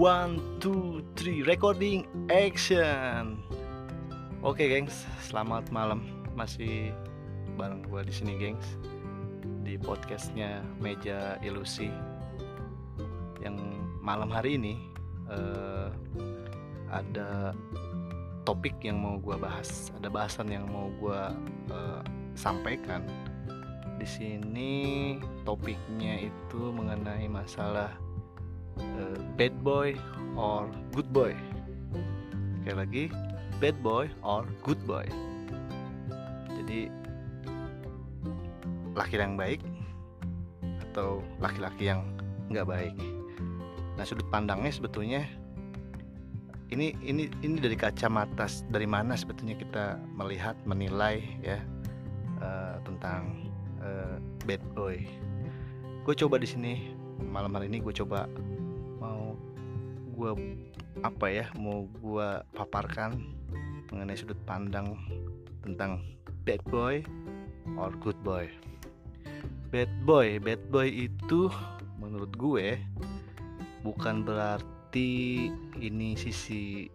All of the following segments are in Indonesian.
One, two, three, recording action. Oke, gengs, selamat malam. Masih bareng gue di sini, gengs, di podcastnya Meja Ilusi. Yang malam hari ini uh, ada topik yang mau gue bahas, ada bahasan yang mau gue uh, sampaikan. Di sini topiknya itu mengenai masalah uh, bad boy or good boy. Sekali lagi, bad boy or good boy. Jadi laki yang baik atau laki-laki yang nggak baik. Nah sudut pandangnya sebetulnya ini ini ini dari kacamata dari mana sebetulnya kita melihat menilai ya uh, tentang uh, bad boy. Gue coba di sini malam hari ini gue coba mau gue apa ya mau gue paparkan mengenai sudut pandang tentang bad boy or good boy. Bad boy, bad boy itu menurut gue bukan berarti ini sisi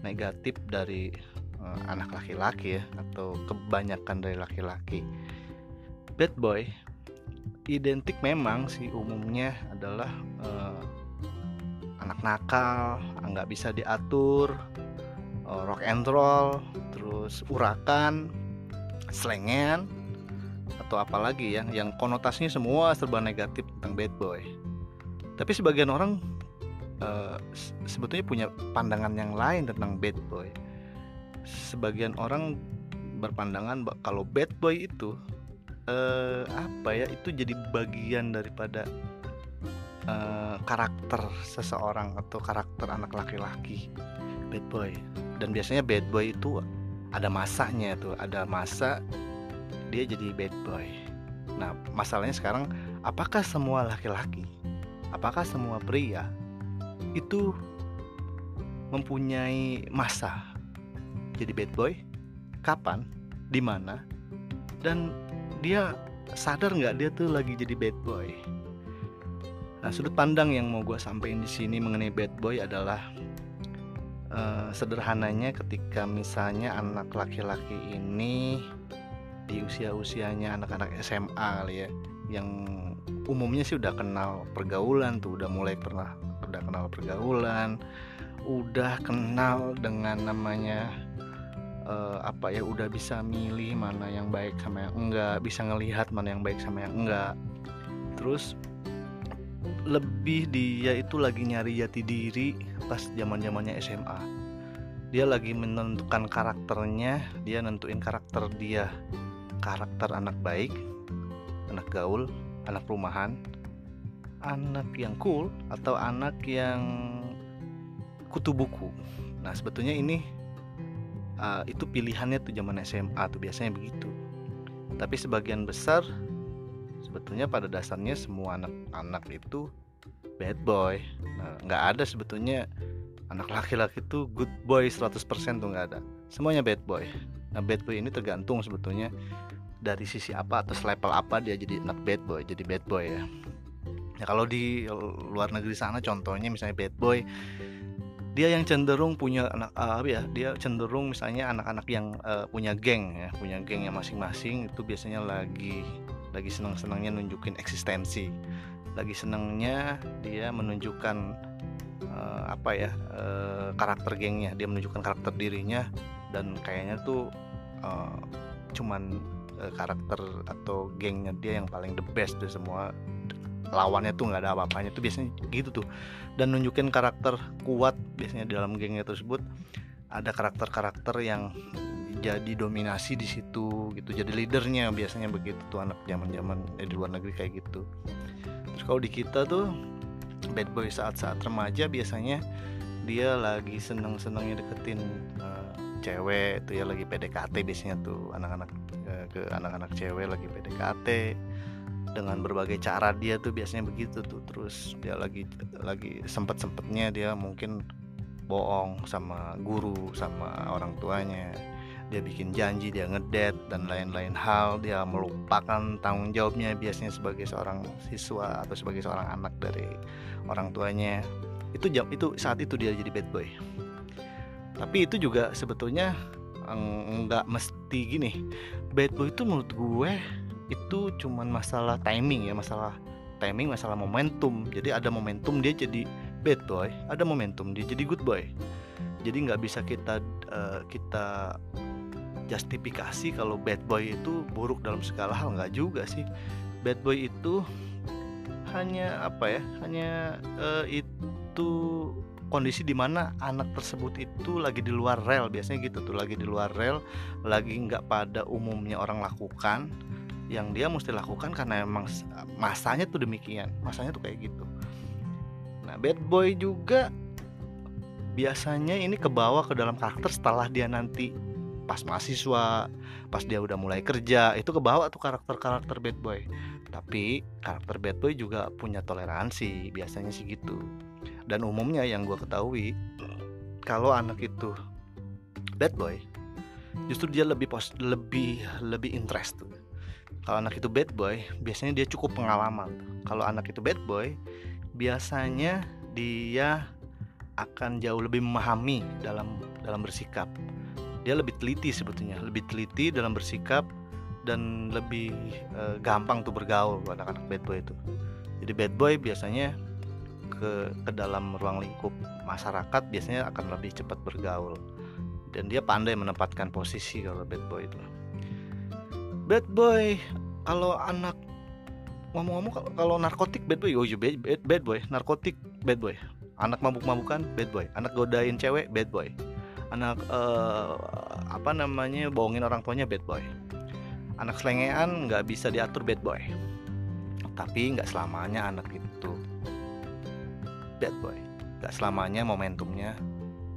negatif dari uh, anak laki-laki ya atau kebanyakan dari laki-laki. Bad boy identik memang sih umumnya adalah uh, anak nakal, nggak bisa diatur, uh, rock and roll, terus urakan, slengen, atau apalagi ya yang konotasinya semua serba negatif tentang bad boy. Tapi sebagian orang uh, sebetulnya punya pandangan yang lain tentang bad boy. Sebagian orang berpandangan kalau bad boy itu uh, apa ya itu jadi bagian daripada uh, karakter seseorang atau karakter anak laki-laki bad boy. Dan biasanya bad boy itu ada masanya tuh ada masa dia jadi bad boy. Nah masalahnya sekarang apakah semua laki-laki apakah semua pria itu mempunyai masa jadi bad boy? Kapan? Di mana? Dan dia sadar nggak dia tuh lagi jadi bad boy nah sudut pandang yang mau gue sampaikan di sini mengenai bad boy adalah uh, sederhananya ketika misalnya anak laki-laki ini di usia-usianya anak-anak SMA kali ya yang umumnya sih udah kenal pergaulan tuh udah mulai pernah udah kenal pergaulan udah kenal dengan namanya uh, apa ya udah bisa milih mana yang baik sama yang enggak bisa ngelihat mana yang baik sama yang enggak. Terus lebih dia itu lagi nyari jati diri pas zaman zamannya SMA dia lagi menentukan karakternya dia nentuin karakter dia. Karakter anak baik anak gaul anak rumahan anak yang cool atau anak yang kutu buku. Nah sebetulnya ini uh, itu pilihannya tuh zaman SMA tuh biasanya begitu. Tapi sebagian besar sebetulnya pada dasarnya semua anak-anak itu bad boy. Nah nggak ada sebetulnya anak laki-laki itu good boy 100% tuh nggak ada. Semuanya bad boy. Nah bad boy ini tergantung sebetulnya dari sisi apa atau level apa dia jadi anak bad boy jadi bad boy ya. Ya kalau di luar negeri sana contohnya misalnya bad boy dia yang cenderung punya anak uh, ya dia cenderung misalnya anak-anak yang uh, punya geng ya punya geng yang masing-masing itu biasanya lagi lagi senang-senangnya nunjukin eksistensi. Lagi senangnya dia menunjukkan uh, apa ya uh, karakter gengnya. Dia menunjukkan karakter dirinya dan kayaknya tuh uh, cuman uh, karakter atau gengnya dia yang paling the best dari semua. Lawannya tuh nggak ada apa-apanya. Tuh biasanya gitu tuh. Dan nunjukin karakter kuat biasanya dalam gengnya tersebut. Ada karakter-karakter yang jadi dominasi di situ gitu jadi leadernya biasanya begitu tuh anak zaman-zaman eh, di luar negeri kayak gitu. Terus kalau di kita tuh bad boy saat-saat remaja biasanya dia lagi seneng-senengnya deketin uh, cewek tuh ya lagi PDKT biasanya tuh anak-anak uh, ke anak-anak cewek lagi PDKT dengan berbagai cara dia tuh biasanya begitu tuh. Terus dia lagi lagi sempet sempetnya dia mungkin bohong sama guru sama orang tuanya dia bikin janji dia ngedet dan lain-lain hal. Dia melupakan tanggung jawabnya biasanya sebagai seorang siswa atau sebagai seorang anak dari orang tuanya. Itu jam itu saat itu dia jadi bad boy. Tapi itu juga sebetulnya nggak mesti gini. Bad boy itu menurut gue itu cuman masalah timing ya masalah timing masalah momentum. Jadi ada momentum dia jadi bad boy ada momentum dia jadi good boy. Jadi nggak bisa kita uh, kita justifikasi kalau bad boy itu buruk dalam segala hal nggak juga sih. Bad boy itu hanya apa ya hanya uh, itu kondisi di mana anak tersebut itu lagi di luar rel biasanya gitu tuh lagi di luar rel lagi nggak pada umumnya orang lakukan. Yang dia mesti lakukan karena emang masanya tuh demikian masanya tuh kayak gitu. Nah bad boy juga biasanya ini kebawa ke dalam karakter setelah dia nanti pas mahasiswa pas dia udah mulai kerja itu kebawa tuh karakter-karakter bad boy. Tapi karakter bad boy juga punya toleransi biasanya sih gitu. Dan umumnya yang gue ketahui kalau anak itu bad boy justru dia lebih pos lebih lebih interest tuh. Kalau anak itu bad boy biasanya dia cukup pengalaman. Kalau anak itu bad boy biasanya dia akan jauh lebih memahami dalam dalam bersikap dia lebih teliti sebetulnya lebih teliti dalam bersikap dan lebih uh, gampang tuh bergaul anak-anak bad boy itu. Jadi bad boy biasanya ke ke dalam ruang lingkup masyarakat biasanya akan lebih cepat bergaul. Dan dia pandai menempatkan posisi kalau bad boy itu. Bad boy kalau anak ngomong-ngomong kalau narkotik bad boy oh iya bad, bad, bad boy narkotik bad boy. Anak mabuk-mabukan bad boy. Anak godain cewek bad boy anak uh, apa namanya bohongin orang tuanya bad boy. Anak selengean nggak bisa diatur bad boy. Tapi nggak selamanya anak itu bad boy. Gak selamanya momentumnya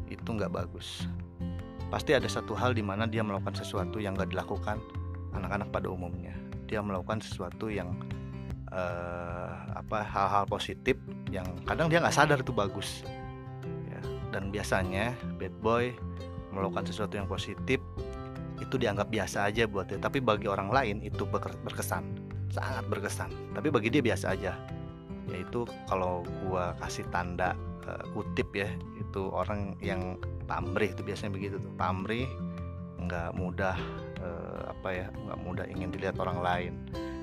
itu nggak bagus. Pasti ada satu hal di mana dia melakukan sesuatu yang gak dilakukan anak-anak pada umumnya. Dia melakukan sesuatu yang uh, apa hal-hal positif yang kadang dia nggak sadar itu bagus dan biasanya bad boy melakukan sesuatu yang positif itu dianggap biasa aja buat dia. Tapi bagi orang lain itu berkesan sangat berkesan. Tapi bagi dia biasa aja. Yaitu kalau gua kasih tanda uh, kutip ya itu orang yang pamrih itu biasanya begitu tuh. Pamrih nggak mudah uh, apa ya nggak mudah ingin dilihat orang lain.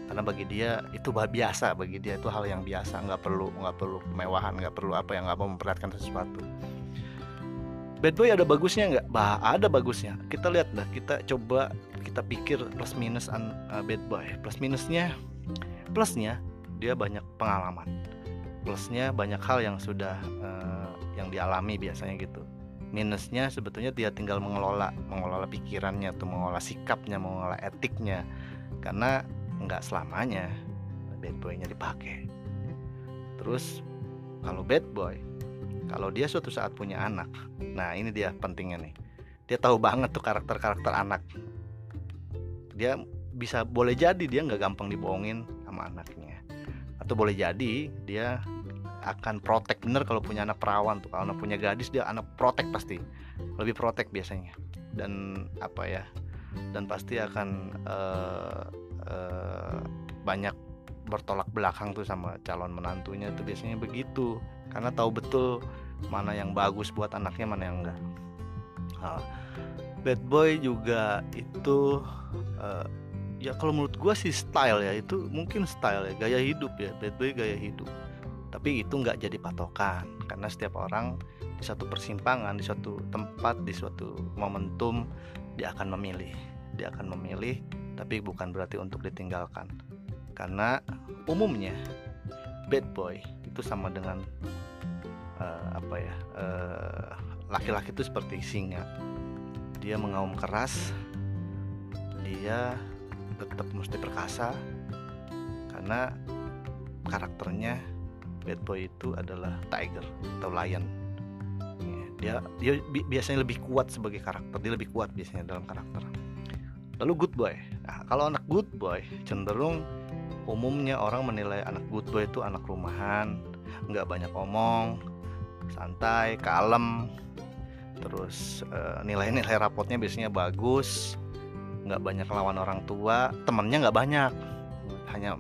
Karena bagi dia itu biasa. Bagi dia itu hal yang biasa. Nggak perlu nggak perlu kemewahan nggak perlu apa yang nggak mau memperlihatkan sesuatu bad boy ada bagusnya nggak? Bah ada bagusnya. Kita lihat dah kita coba kita pikir plus minus an, uh, bad boy. Plus minusnya plusnya dia banyak pengalaman. Plusnya banyak hal yang sudah uh, yang dialami biasanya gitu. Minusnya sebetulnya dia tinggal mengelola mengelola pikirannya atau mengelola sikapnya mengelola etiknya. Karena nggak selamanya bad boynya dipakai. Terus kalau bad boy kalau dia suatu saat punya anak nah ini dia pentingnya nih. Dia tahu banget tuh karakter-karakter anak. Dia bisa boleh jadi dia nggak gampang dibohongin sama anaknya. Atau boleh jadi dia akan protek bener kalau punya anak perawan tuh. Kalau anak punya gadis dia anak protek pasti. Lebih protek biasanya. Dan apa ya dan pasti akan uh, uh, banyak bertolak belakang tuh sama calon menantunya itu biasanya begitu karena tahu betul mana yang bagus buat anaknya mana yang enggak. Nah, bad boy juga itu uh, ya kalau menurut gue sih style ya itu mungkin style ya gaya hidup ya. Bad boy gaya hidup. Tapi itu nggak jadi patokan. Karena setiap orang di satu persimpangan di suatu tempat di suatu momentum dia akan memilih. Dia akan memilih tapi bukan berarti untuk ditinggalkan. Karena umumnya bad boy itu sama dengan uh, apa ya uh, laki-laki itu seperti singa. Dia mengaum keras dia tetap mesti perkasa karena karakternya bad boy itu adalah tiger atau lion. Dia dia biasanya lebih kuat sebagai karakter dia lebih kuat biasanya dalam karakter. Lalu good boy. Nah, kalau anak good boy cenderung umumnya orang menilai anak good boy itu anak rumahan nggak banyak omong santai kalem. Terus uh, nilai-nilai rapotnya biasanya bagus nggak banyak lawan orang tua temennya nggak banyak. Hanya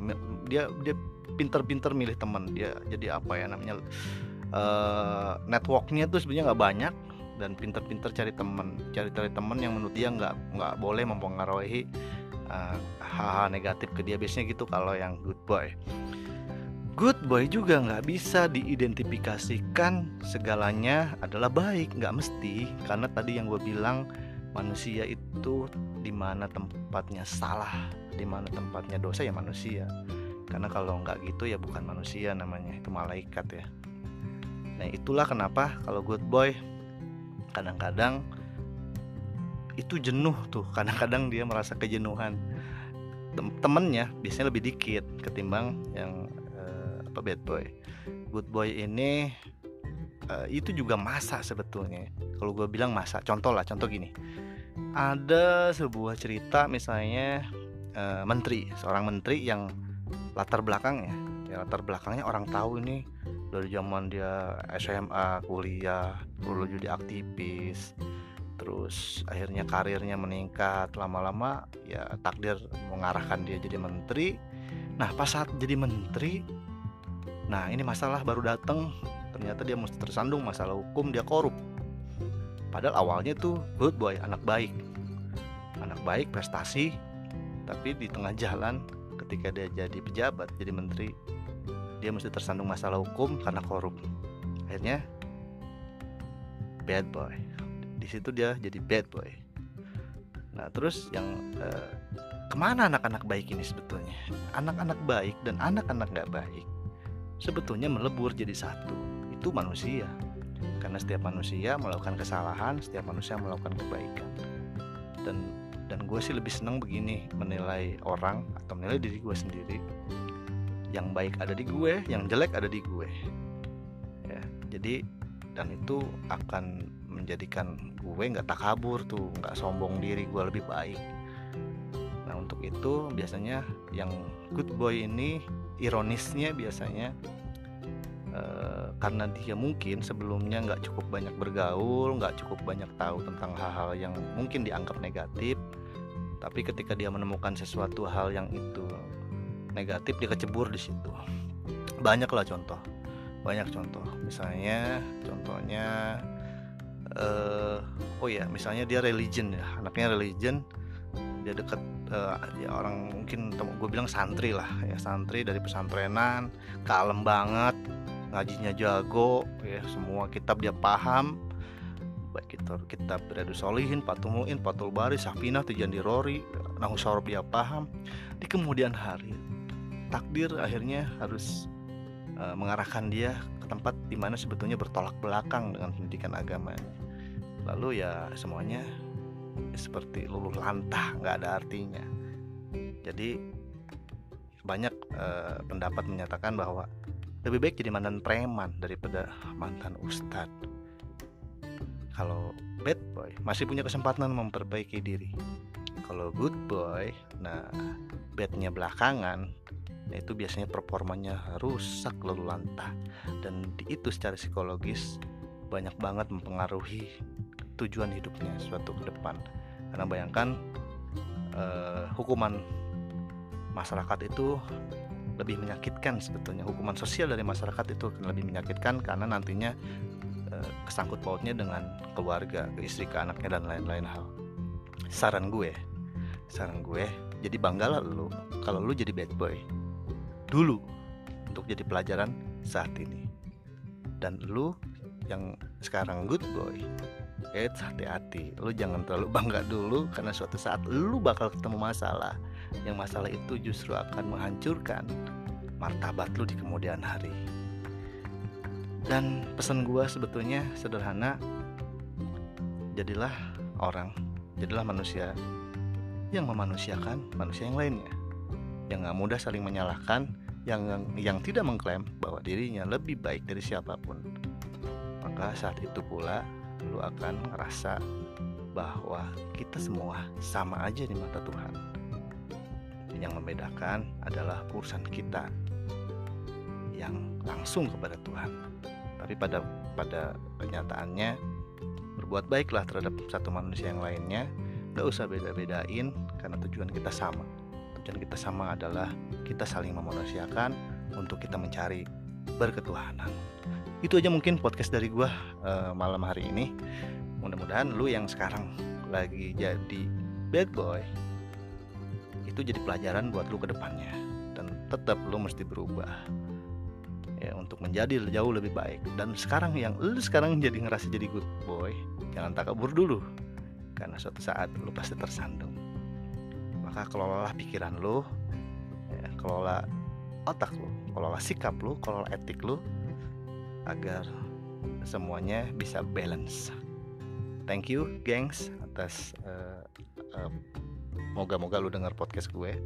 dia dia pinter-pinter milih teman dia jadi apa ya namanya uh, networknya tuh sebenarnya nggak banyak dan pinter-pinter cari temen cari cari temen yang menurut dia nggak nggak boleh mempengaruhi uh, hal-hal negatif ke dia. Biasanya gitu kalau yang good boy. Good boy juga nggak bisa diidentifikasikan segalanya adalah baik nggak mesti. Karena tadi yang gue bilang manusia itu di mana tempatnya salah di mana tempatnya dosa ya manusia. Karena kalau nggak gitu ya bukan manusia namanya itu malaikat ya. Nah itulah kenapa kalau good boy kadang-kadang itu jenuh tuh kadang-kadang dia merasa kejenuhan. Tem temennya biasanya lebih dikit ketimbang yang uh, apa bad boy. Good boy ini uh, itu juga masa sebetulnya. Kalau gue bilang masa contoh lah contoh gini. Ada sebuah cerita misalnya uh, menteri seorang menteri yang latar belakangnya ya latar belakangnya orang tahu ini dari zaman dia SMA kuliah dulu jadi aktivis. Terus akhirnya karirnya meningkat. Lama-lama ya takdir mengarahkan dia jadi menteri. Nah pas saat jadi menteri nah ini masalah baru datang ternyata dia mesti tersandung masalah hukum dia korup. Padahal awalnya tuh good boy anak baik. Anak baik prestasi tapi di tengah jalan ketika dia jadi pejabat jadi menteri dia mesti tersandung masalah hukum karena korup. Akhirnya bad boy. Di situ dia jadi bad boy. Nah terus yang eh, ke mana anak-anak baik ini sebetulnya? Anak-anak baik dan anak-anak nggak baik sebetulnya melebur jadi satu. Itu manusia. Karena setiap manusia melakukan kesalahan setiap manusia melakukan kebaikan. Dan dan gue sih lebih senang begini menilai orang atau menilai diri gue sendiri yang baik ada di gue yang jelek ada di gue. Ya jadi dan itu akan menjadikan gue nggak takabur tuh nggak sombong diri gue lebih baik. Nah untuk itu biasanya yang good boy ini ironisnya biasanya Uh, karena dia mungkin sebelumnya nggak cukup banyak bergaul, nggak cukup banyak tahu tentang hal-hal yang mungkin dianggap negatif, tapi ketika dia menemukan sesuatu hal yang itu negatif dia kecebur di situ. Banyak lah contoh, banyak contoh. Misalnya, contohnya, uh, oh ya, misalnya dia religion ya, anaknya religion, dia dekat uh, ya orang mungkin gue bilang santri lah ya santri dari pesantrenan kalem banget ngajinya jago ya semua kitab dia paham baik itu kitab Riyadus Solihin, Patul Mu'in, Patul Bari, Safinah, Tijandi Rori, Nahu Sorob dia paham di kemudian hari takdir akhirnya harus uh, mengarahkan dia ke tempat di mana sebetulnya bertolak belakang dengan pendidikan agama. Lalu ya semuanya seperti luluh lantah nggak ada artinya. Jadi banyak uh, pendapat menyatakan bahwa lebih baik jadi mantan preman daripada mantan ustadz kalau bad boy masih punya kesempatan memperbaiki diri. Kalau good boy nah badnya belakangan nah itu biasanya performanya rusak lalu lantah. Dan itu secara psikologis banyak banget mempengaruhi tujuan hidupnya suatu ke depan. Karena bayangkan eh, hukuman masyarakat itu lebih menyakitkan sebetulnya. Hukuman sosial dari masyarakat itu lebih menyakitkan karena nantinya e, kesangkut pautnya dengan keluarga, ke istri, ke anaknya dan lain-lain hal. Saran gue, saran gue, jadi banggalah lu kalau lu jadi bad boy dulu untuk jadi pelajaran saat ini. Dan lu yang sekarang good boy, eh hati-hati, lu jangan terlalu bangga dulu karena suatu saat lu bakal ketemu masalah yang masalah itu justru akan menghancurkan martabat lu di kemudian hari. Dan pesan gua sebetulnya sederhana, jadilah orang, jadilah manusia yang memanusiakan manusia yang lainnya, yang gak mudah saling menyalahkan, yang yang tidak mengklaim bahwa dirinya lebih baik dari siapa pun. Maka saat itu pula lu akan ngerasa bahwa kita semua sama aja di mata Tuhan yang membedakan adalah urusan kita yang langsung kepada Tuhan. Tapi pada pada kenyataannya berbuat baiklah terhadap satu manusia yang lainnya, gak usah beda-bedain karena tujuan kita sama. Tujuan kita sama adalah kita saling memanusiakan untuk kita mencari berketuhanan. Itu aja mungkin podcast dari gue uh, malam hari ini. Mudah-mudahan lu yang sekarang lagi jadi bad boy itu jadi pelajaran buat lu ke depannya dan tetap lu mesti berubah ya untuk menjadi jauh lebih baik dan sekarang yang lu sekarang jadi ngerasa jadi good boy jangan takabur dulu karena suatu saat lu pasti tersandung maka kelolalah pikiran lu? Ya, kelola otak lu kelola sikap lu kelola etik lu agar semuanya bisa balance. Thank you gengs atas uh, uh, moga-moga lu dengar podcast gue.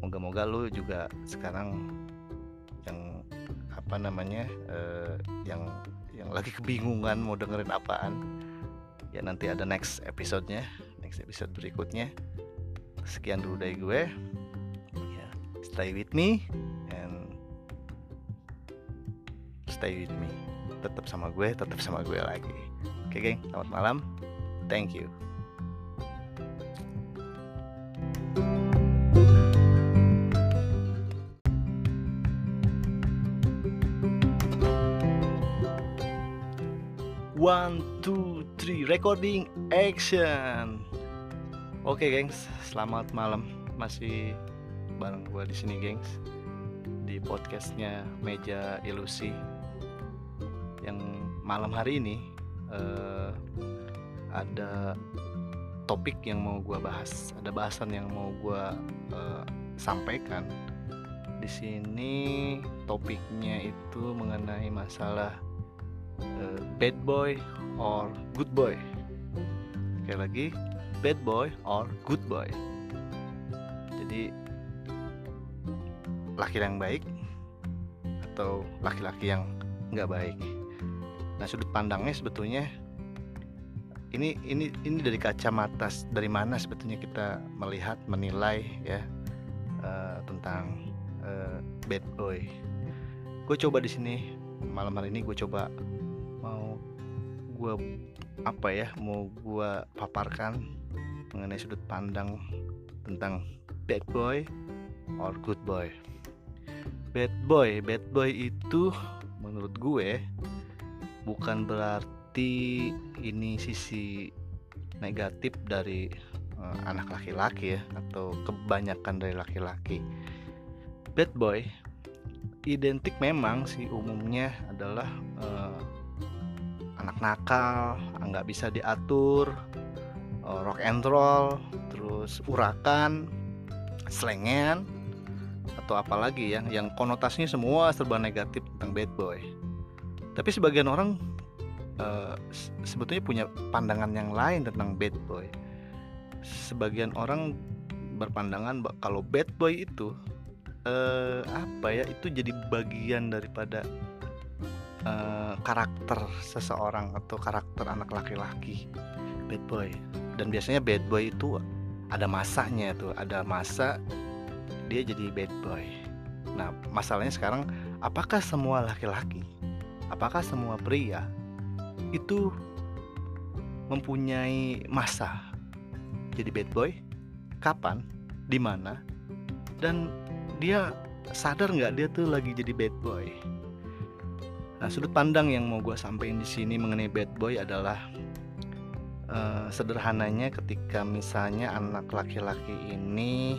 Moga-moga lu juga sekarang yang apa namanya uh, yang yang lagi kebingungan mau dengerin apaan ya nanti ada next episodenya next episode berikutnya sekian dulu dari gue. Ya stay with me and stay with me. Tetap sama gue tetap sama gue lagi. Oke okay, geng. Selamat malam. Thank you. One, two, three, recording action. Oke, gengs, selamat malam. Masih bareng gue di sini, gengs, di podcastnya Meja Ilusi. Yang malam hari ini uh, ada topik yang mau gue bahas, ada bahasan yang mau gue uh, sampaikan. Di sini topiknya itu mengenai masalah uh, bad boy or good boy sekali lagi bad boy or good boy. Jadi laki yang baik atau laki-laki yang nggak baik. Nah sudut pandangnya sebetulnya ini ini ini dari kacamata dari mana sebetulnya kita melihat menilai ya uh, tentang uh, bad boy. Gue coba di sini malam hari ini gue coba gue apa ya mau gue paparkan mengenai sudut pandang tentang bad boy or good boy. Bad boy bad boy itu menurut gue bukan berarti ini sisi negatif dari uh, anak laki-laki ya atau kebanyakan dari laki-laki. Bad boy identik memang sih umumnya adalah uh, anak nakal nggak bisa diatur uh, rock and roll terus urakan slengen atau apalagi ya yang konotasinya semua serba negatif tentang bad boy. Tapi sebagian orang uh, sebetulnya punya pandangan yang lain tentang bad boy. Sebagian orang berpandangan kalau bad boy itu uh, apa ya itu jadi bagian daripada uh, karakter seseorang atau karakter anak laki-laki bad boy. Dan biasanya bad boy itu ada masanya tuh ada masa dia jadi bad boy. Nah masalahnya sekarang apakah semua laki-laki apakah semua pria itu mempunyai masa jadi bad boy? Kapan? Di mana? Dan dia sadar nggak dia tuh lagi jadi bad boy Nah, sudut pandang yang mau gue sampaikan di sini mengenai bad boy adalah uh, sederhananya ketika misalnya anak laki-laki ini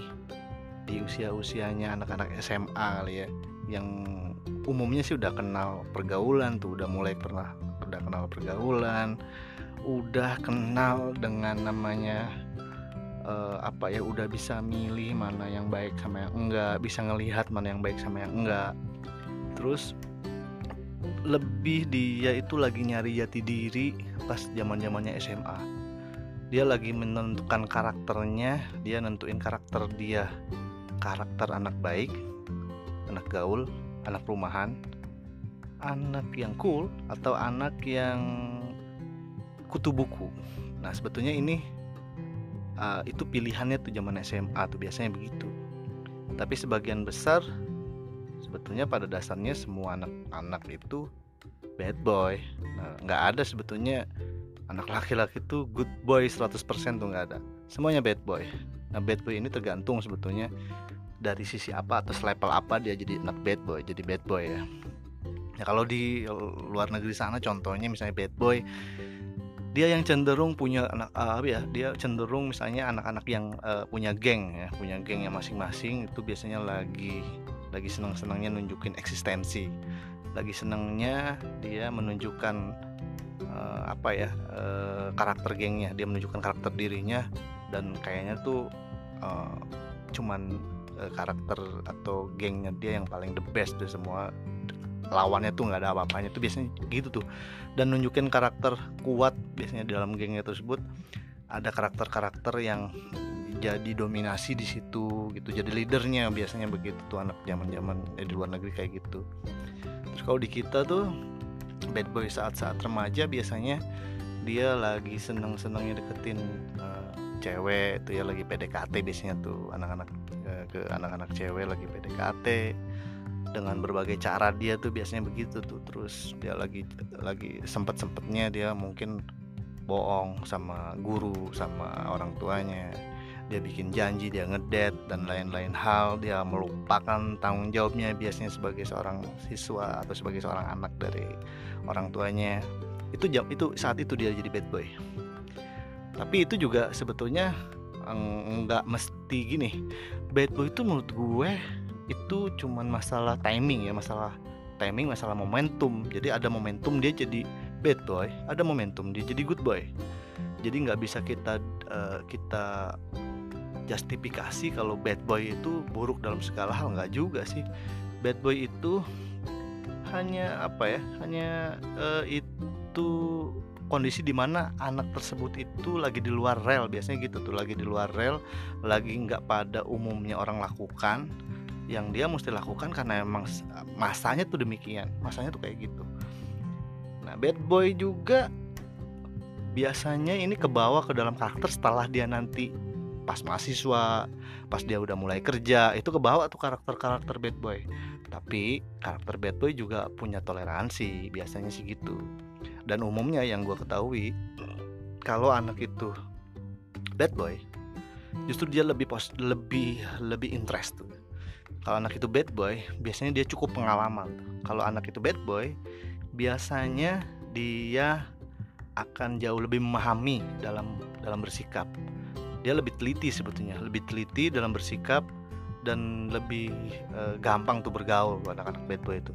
di usia-usianya anak-anak SMA kali ya, yang umumnya sih udah kenal pergaulan tuh, udah mulai pernah udah kenal pergaulan, udah kenal dengan namanya uh, apa ya, udah bisa milih mana yang baik sama yang enggak, bisa ngelihat mana yang baik sama yang enggak. Terus lebih dia itu lagi nyari jati diri pas zaman zamannya SMA dia lagi menentukan karakternya dia nentuin karakter dia. Karakter anak baik anak gaul anak rumahan anak yang cool atau anak yang kutu buku. Nah sebetulnya ini uh, itu pilihannya tuh zaman SMA tuh biasanya begitu. Tapi sebagian besar sebetulnya pada dasarnya semua anak-anak itu bad boy. Nah nggak ada sebetulnya. Anak laki-laki itu good boy 100% tuh nggak ada. Semuanya bad boy. Nah bad boy ini tergantung sebetulnya dari sisi apa atau level apa dia jadi anak bad boy jadi bad boy ya. Ya kalau di luar negeri sana contohnya misalnya bad boy dia yang cenderung punya anak uh, apa ya dia cenderung misalnya anak-anak yang uh, punya geng ya punya geng yang masing-masing itu biasanya lagi lagi senang-senangnya nunjukin eksistensi lagi senangnya dia menunjukkan uh, apa ya uh, karakter gengnya. Dia menunjukkan karakter dirinya dan kayaknya tuh uh, cuman uh, karakter atau gengnya dia yang paling the best dari semua lawannya tuh nggak ada apa-apanya. Tuh biasanya gitu tuh. Dan nunjukin karakter kuat biasanya dalam gengnya tersebut. Ada karakter-karakter yang jadi dominasi di situ gitu jadi leadernya biasanya begitu tuh anak zaman-zaman eh, di luar negeri kayak gitu terus kalau di kita tuh bad boy saat-saat remaja biasanya dia lagi seneng-senengnya deketin uh, cewek tuh ya lagi PDKT biasanya tuh anak-anak uh, ke anak-anak cewek lagi PDKT dengan berbagai cara dia tuh biasanya begitu tuh. Terus dia lagi lagi sempet sempetnya dia mungkin bohong sama guru sama orang tuanya dia bikin janji dia ngedet dan lain-lain hal. Dia melupakan tanggung jawabnya biasanya sebagai seorang siswa atau sebagai seorang anak dari orang tuanya. Itu jam itu saat itu dia jadi bad boy. Tapi itu juga sebetulnya nggak mesti gini. Bad boy itu menurut gue itu cuman masalah timing ya masalah timing masalah momentum. Jadi ada momentum dia jadi bad boy ada momentum dia jadi good boy. Jadi nggak bisa kita uh, kita justifikasi kalau bad boy itu buruk dalam segala hal nggak juga sih. Bad boy itu hanya apa ya hanya uh, itu kondisi di mana anak tersebut itu lagi di luar rel biasanya gitu tuh lagi di luar rel lagi nggak pada umumnya orang lakukan. Yang dia mesti lakukan karena emang masanya tuh demikian masanya tuh kayak gitu. Nah bad boy juga biasanya ini kebawa ke dalam karakter setelah dia nanti pas mahasiswa pas dia udah mulai kerja itu kebawa tuh karakter-karakter bad boy. Tapi karakter bad boy juga punya toleransi biasanya sih gitu. Dan umumnya yang gue ketahui kalau anak itu bad boy justru dia lebih pos lebih lebih interest tuh. Kalau anak itu bad boy biasanya dia cukup pengalaman. Kalau anak itu bad boy biasanya dia akan jauh lebih memahami dalam dalam bersikap dia lebih teliti sebetulnya lebih teliti dalam bersikap dan lebih e, gampang tuh bergaul anak-anak bad boy itu.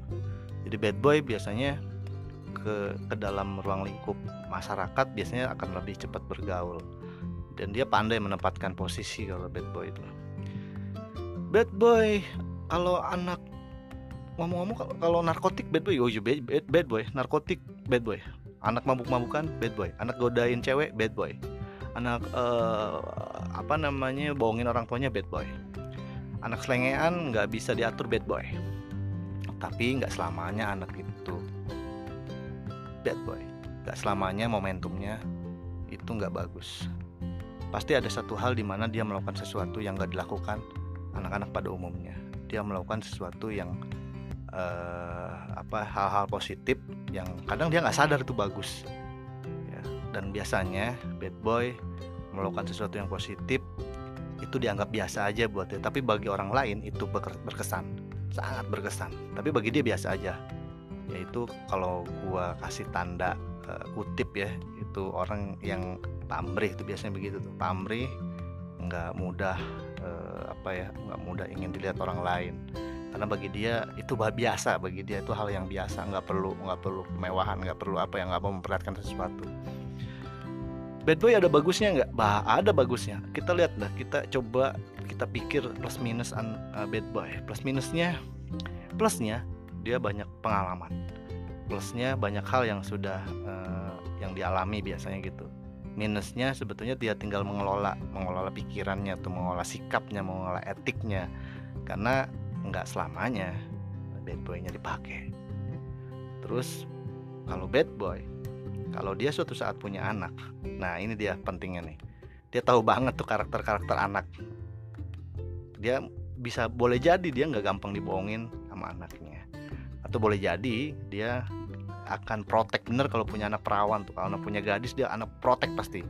Jadi bad boy biasanya ke ke dalam ruang lingkup masyarakat biasanya akan lebih cepat bergaul. Dan dia pandai menempatkan posisi kalau bad boy itu. Bad boy kalau anak ngomong-ngomong kalau narkotik bad boy oh iya bad, bad, bad boy narkotik bad boy. Anak mabuk-mabukan bad boy. Anak godain cewek bad boy anak uh, apa namanya bohongin orang tuanya bad boy. Anak selengean nggak bisa diatur bad boy. Tapi nggak selamanya anak itu bad boy. Nggak selamanya momentumnya itu nggak bagus. Pasti ada satu hal di mana dia melakukan sesuatu yang nggak dilakukan anak-anak pada umumnya. Dia melakukan sesuatu yang uh, apa hal-hal positif yang kadang dia nggak sadar itu bagus dan biasanya bad boy melakukan sesuatu yang positif itu dianggap biasa aja buat dia. Tapi bagi orang lain itu berkesan. Sangat berkesan. Tapi bagi dia biasa aja. Yaitu kalau gua kasih tanda uh, kutip ya itu orang yang pamrih itu biasanya begitu tuh. Pamrih nggak mudah uh, apa ya nggak mudah ingin dilihat orang lain. Karena bagi dia itu biasa. Bagi dia itu hal yang biasa. Nggak perlu nggak perlu kemewahan nggak perlu apa yang nggak mau memperlihatkan sesuatu bad boy ada bagusnya nggak? Bah ada bagusnya. Kita lihat lah kita coba kita pikir plus minus an, uh, bad boy. Plus minusnya plusnya dia banyak pengalaman. Plusnya banyak hal yang sudah uh, yang dialami biasanya gitu. Minusnya sebetulnya dia tinggal mengelola mengelola pikirannya atau mengelola sikapnya mengelola etiknya. Karena nggak selamanya bad boynya dipakai. Terus kalau bad boy kalau dia suatu saat punya anak nah ini dia pentingnya nih. Dia tahu banget tuh karakter-karakter anak. Dia bisa boleh jadi dia nggak gampang dibohongin sama anaknya. Atau boleh jadi dia akan protek bener kalau punya anak perawan tuh. Kalau punya gadis dia anak protek pasti.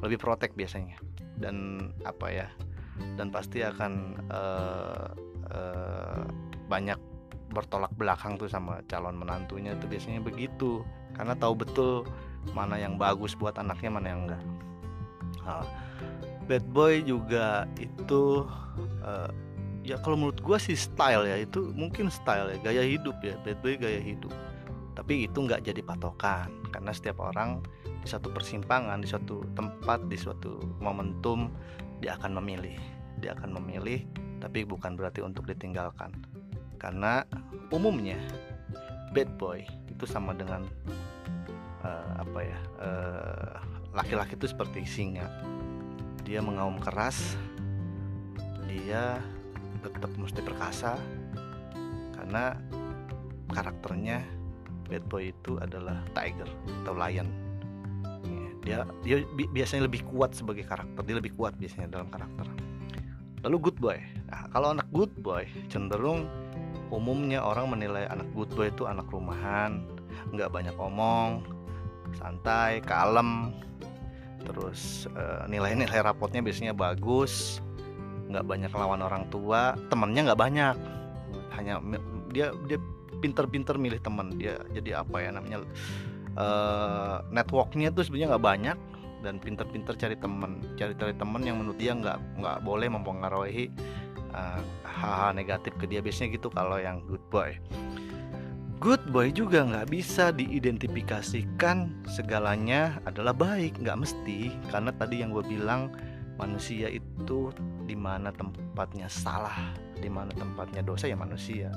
Lebih protek biasanya. Dan apa ya dan pasti akan uh, uh, banyak bertolak belakang tuh sama calon menantunya tuh. Biasanya begitu karena tahu betul mana yang bagus buat anaknya mana yang enggak. Nah, bad boy juga itu uh, ya kalau menurut gue sih style ya itu mungkin style ya gaya hidup ya. Bad boy gaya hidup. Tapi itu nggak jadi patokan. Karena setiap orang di satu persimpangan di suatu tempat di suatu momentum dia akan memilih. Dia akan memilih tapi bukan berarti untuk ditinggalkan. Karena umumnya bad boy itu sama dengan uh, apa ya uh, laki-laki itu seperti singa. Dia mengaum keras dia tetap mesti perkasa karena karakternya bad boy itu adalah tiger atau lion. Dia dia biasanya lebih kuat sebagai karakter dia lebih kuat biasanya dalam karakter. Lalu good boy. Nah, kalau anak good boy cenderung umumnya orang menilai anak good boy itu anak rumahan nggak banyak omong santai kalem. Terus uh, nilai-nilai rapotnya biasanya bagus. Nggak banyak lawan orang tua. Temennya nggak banyak. Hanya dia dia pinter-pinter milih teman dia jadi apa ya namanya uh, networknya tuh sebenarnya nggak banyak. Dan pinter-pinter cari teman cari cari teman yang menurut dia nggak nggak boleh mempengaruhi uh, hal-hal negatif ke dia. Biasanya gitu kalau yang good boy good boy juga nggak bisa diidentifikasikan. Segalanya adalah baik nggak mesti. Karena tadi yang gue bilang manusia itu di mana tempatnya salah di mana tempatnya dosa ya manusia.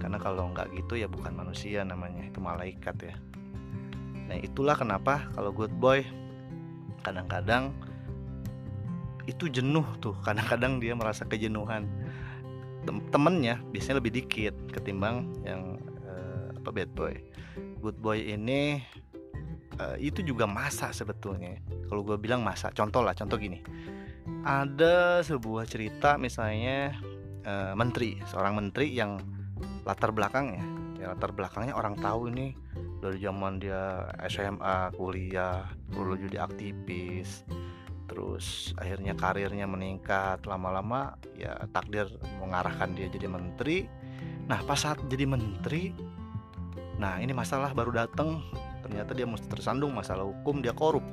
Karena kalau nggak gitu ya bukan manusia namanya itu malaikat ya. Nah itulah kenapa kalau good boy kadang-kadang itu jenuh tuh. Kadang-kadang dia merasa kejenuhan. Tem temennya biasanya lebih dikit ketimbang yang apa bad boy. Good boy ini uh, itu juga masa sebetulnya. Kalau gue bilang masa contoh lah contoh gini. Ada sebuah cerita misalnya uh, menteri seorang menteri yang latar belakangnya ya latar belakangnya orang tahu ini. Dari zaman dia SMA kuliah dulu jadi aktivis terus akhirnya karirnya meningkat. Lama-lama ya takdir mengarahkan dia jadi menteri. Nah pas saat jadi menteri nah ini masalah baru datang ternyata dia mesti tersandung masalah hukum dia korup.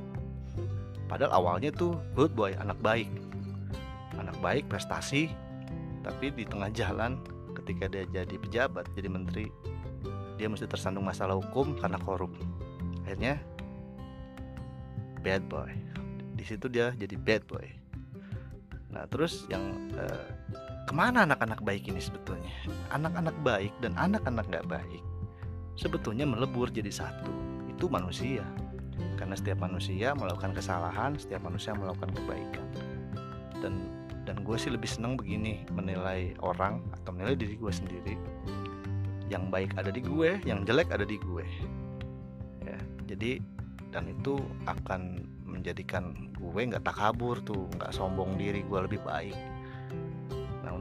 Padahal awalnya tuh good boy anak baik. Anak baik prestasi tapi di tengah jalan ketika dia jadi pejabat jadi menteri dia mesti tersandung masalah hukum karena korup. Akhirnya bad boy. Di situ dia jadi bad boy. Nah terus yang eh, ke mana anak-anak baik ini sebetulnya? Anak-anak baik dan anak-anak nggak baik sebetulnya melebur jadi satu. Itu manusia. Karena setiap manusia melakukan kesalahan setiap manusia melakukan kebaikan. Dan dan gue sih lebih senang begini menilai orang atau menilai diri gue sendiri. Yang baik ada di gue yang jelek ada di gue. Ya jadi dan itu akan menjadikan gue nggak tak kabur tuh nggak sombong diri gue lebih baik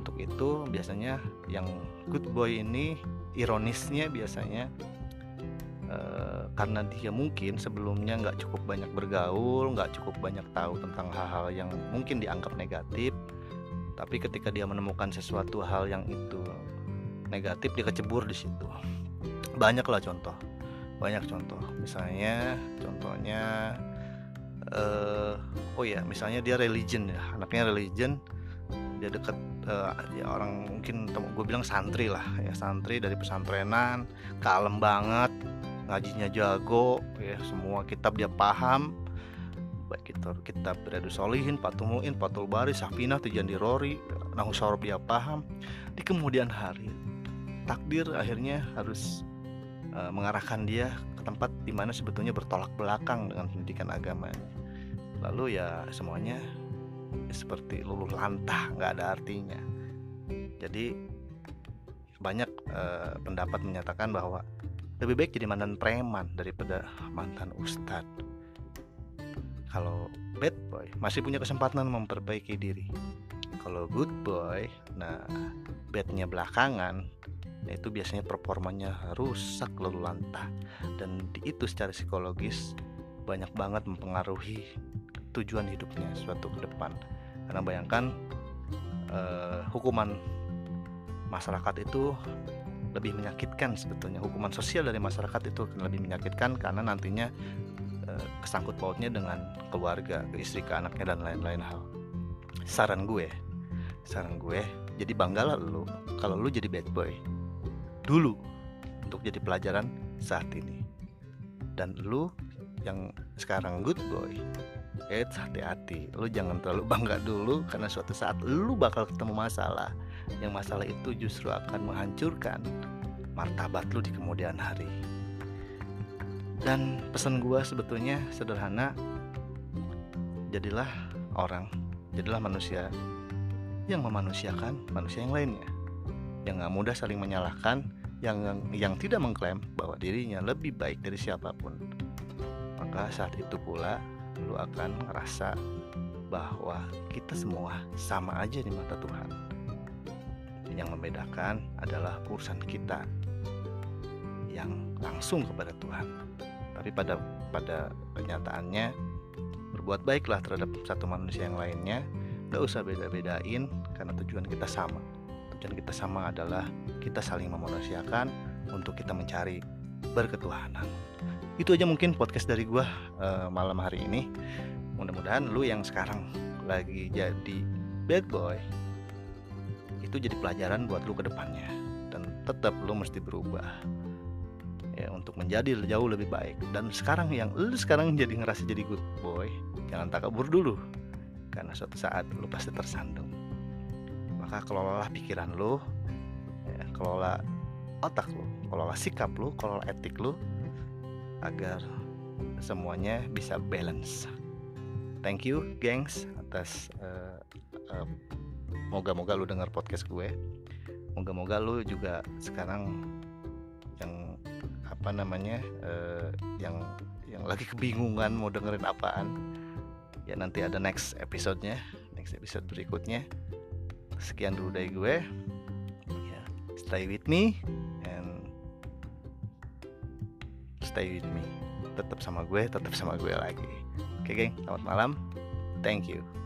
untuk itu biasanya yang good boy ini ironisnya biasanya Uh, karena dia mungkin sebelumnya nggak cukup banyak bergaul, nggak cukup banyak tahu tentang hal-hal yang mungkin dianggap negatif, tapi ketika dia menemukan sesuatu hal yang itu negatif dia kecebur di situ. Banyak lah contoh banyak contoh. Misalnya contohnya uh, oh ya misalnya dia religion ya anaknya religion dia dekat uh, ya orang mungkin gue bilang santri lah ya santri dari pesantrenan kalem banget ngajinya jago ya semua kitab dia paham. Baik itu kitab Riyadu Solihin, Patul Mu'in, Patul Bari, Safinah, Tujuan Dirori, Nahu Sorob dia paham. Di kemudian hari takdir akhirnya harus uh, mengarahkan dia ke tempat di mana sebetulnya bertolak belakang dengan pendidikan agamanya. Lalu ya semuanya seperti luluh lantah nggak ada artinya. Jadi banyak uh, pendapat menyatakan bahwa lebih baik jadi mantan preman daripada mantan ustadz kalau bad boy masih punya kesempatan memperbaiki diri. Kalau good boy nah badnya belakangan itu biasanya performanya rusak lalu lantah. Dan itu secara psikologis banyak banget mempengaruhi tujuan hidupnya suatu ke depan. Karena bayangkan eh, hukuman masyarakat itu lebih menyakitkan sebetulnya hukuman sosial dari masyarakat itu lebih menyakitkan karena nantinya eh, kesangkut pautnya dengan keluarga, ke istri, ke anaknya dan lain-lain hal. Saran gue, saran gue, jadi banggalah lu kalau lu jadi bad boy dulu untuk jadi pelajaran saat ini. Dan lu yang sekarang good boy, eh hati-hati, lu jangan terlalu bangga dulu karena suatu saat lu bakal ketemu masalah yang masalah itu justru akan menghancurkan martabat lu di kemudian hari. Dan pesan gua sebetulnya sederhana, jadilah orang, jadilah manusia yang memanusiakan manusia yang lainnya, yang gak mudah saling menyalahkan, yang yang tidak mengklaim bahwa dirinya lebih baik dari siapa pun. Maka saat itu pula lu akan ngerasa bahwa kita semua sama aja di mata Tuhan yang membedakan adalah urusan kita yang langsung kepada Tuhan. Tapi pada pada kenyataannya berbuat baiklah terhadap satu manusia yang lainnya, gak usah beda-bedain karena tujuan kita sama. Tujuan kita sama adalah kita saling memanusiakan untuk kita mencari berketuhanan. Itu aja mungkin podcast dari gua uh, malam hari ini. Mudah-mudahan lu yang sekarang lagi jadi bad boy itu jadi pelajaran buat lu ke depannya. Dan tetap lu mesti berubah ya untuk menjadi jauh lebih baik. Dan sekarang yang lu sekarang jadi ngerasa jadi good boy jangan takabur dulu. Karena suatu saat lu pasti tersandung. Maka kelolalah pikiran lu ya, kelola otak lu kelola sikap lu kelola etik lu agar semuanya bisa balance. Thank you gengs atas uh, uh, moga-moga lu dengar podcast gue. Moga-moga lu juga sekarang yang apa namanya uh, yang yang lagi kebingungan mau dengerin apaan ya nanti ada next episodenya next episode berikutnya. Sekian dulu dari gue. Ya stay with me stay with me. Tetap sama gue tetap sama gue lagi. Oke okay, geng. Selamat malam. Thank you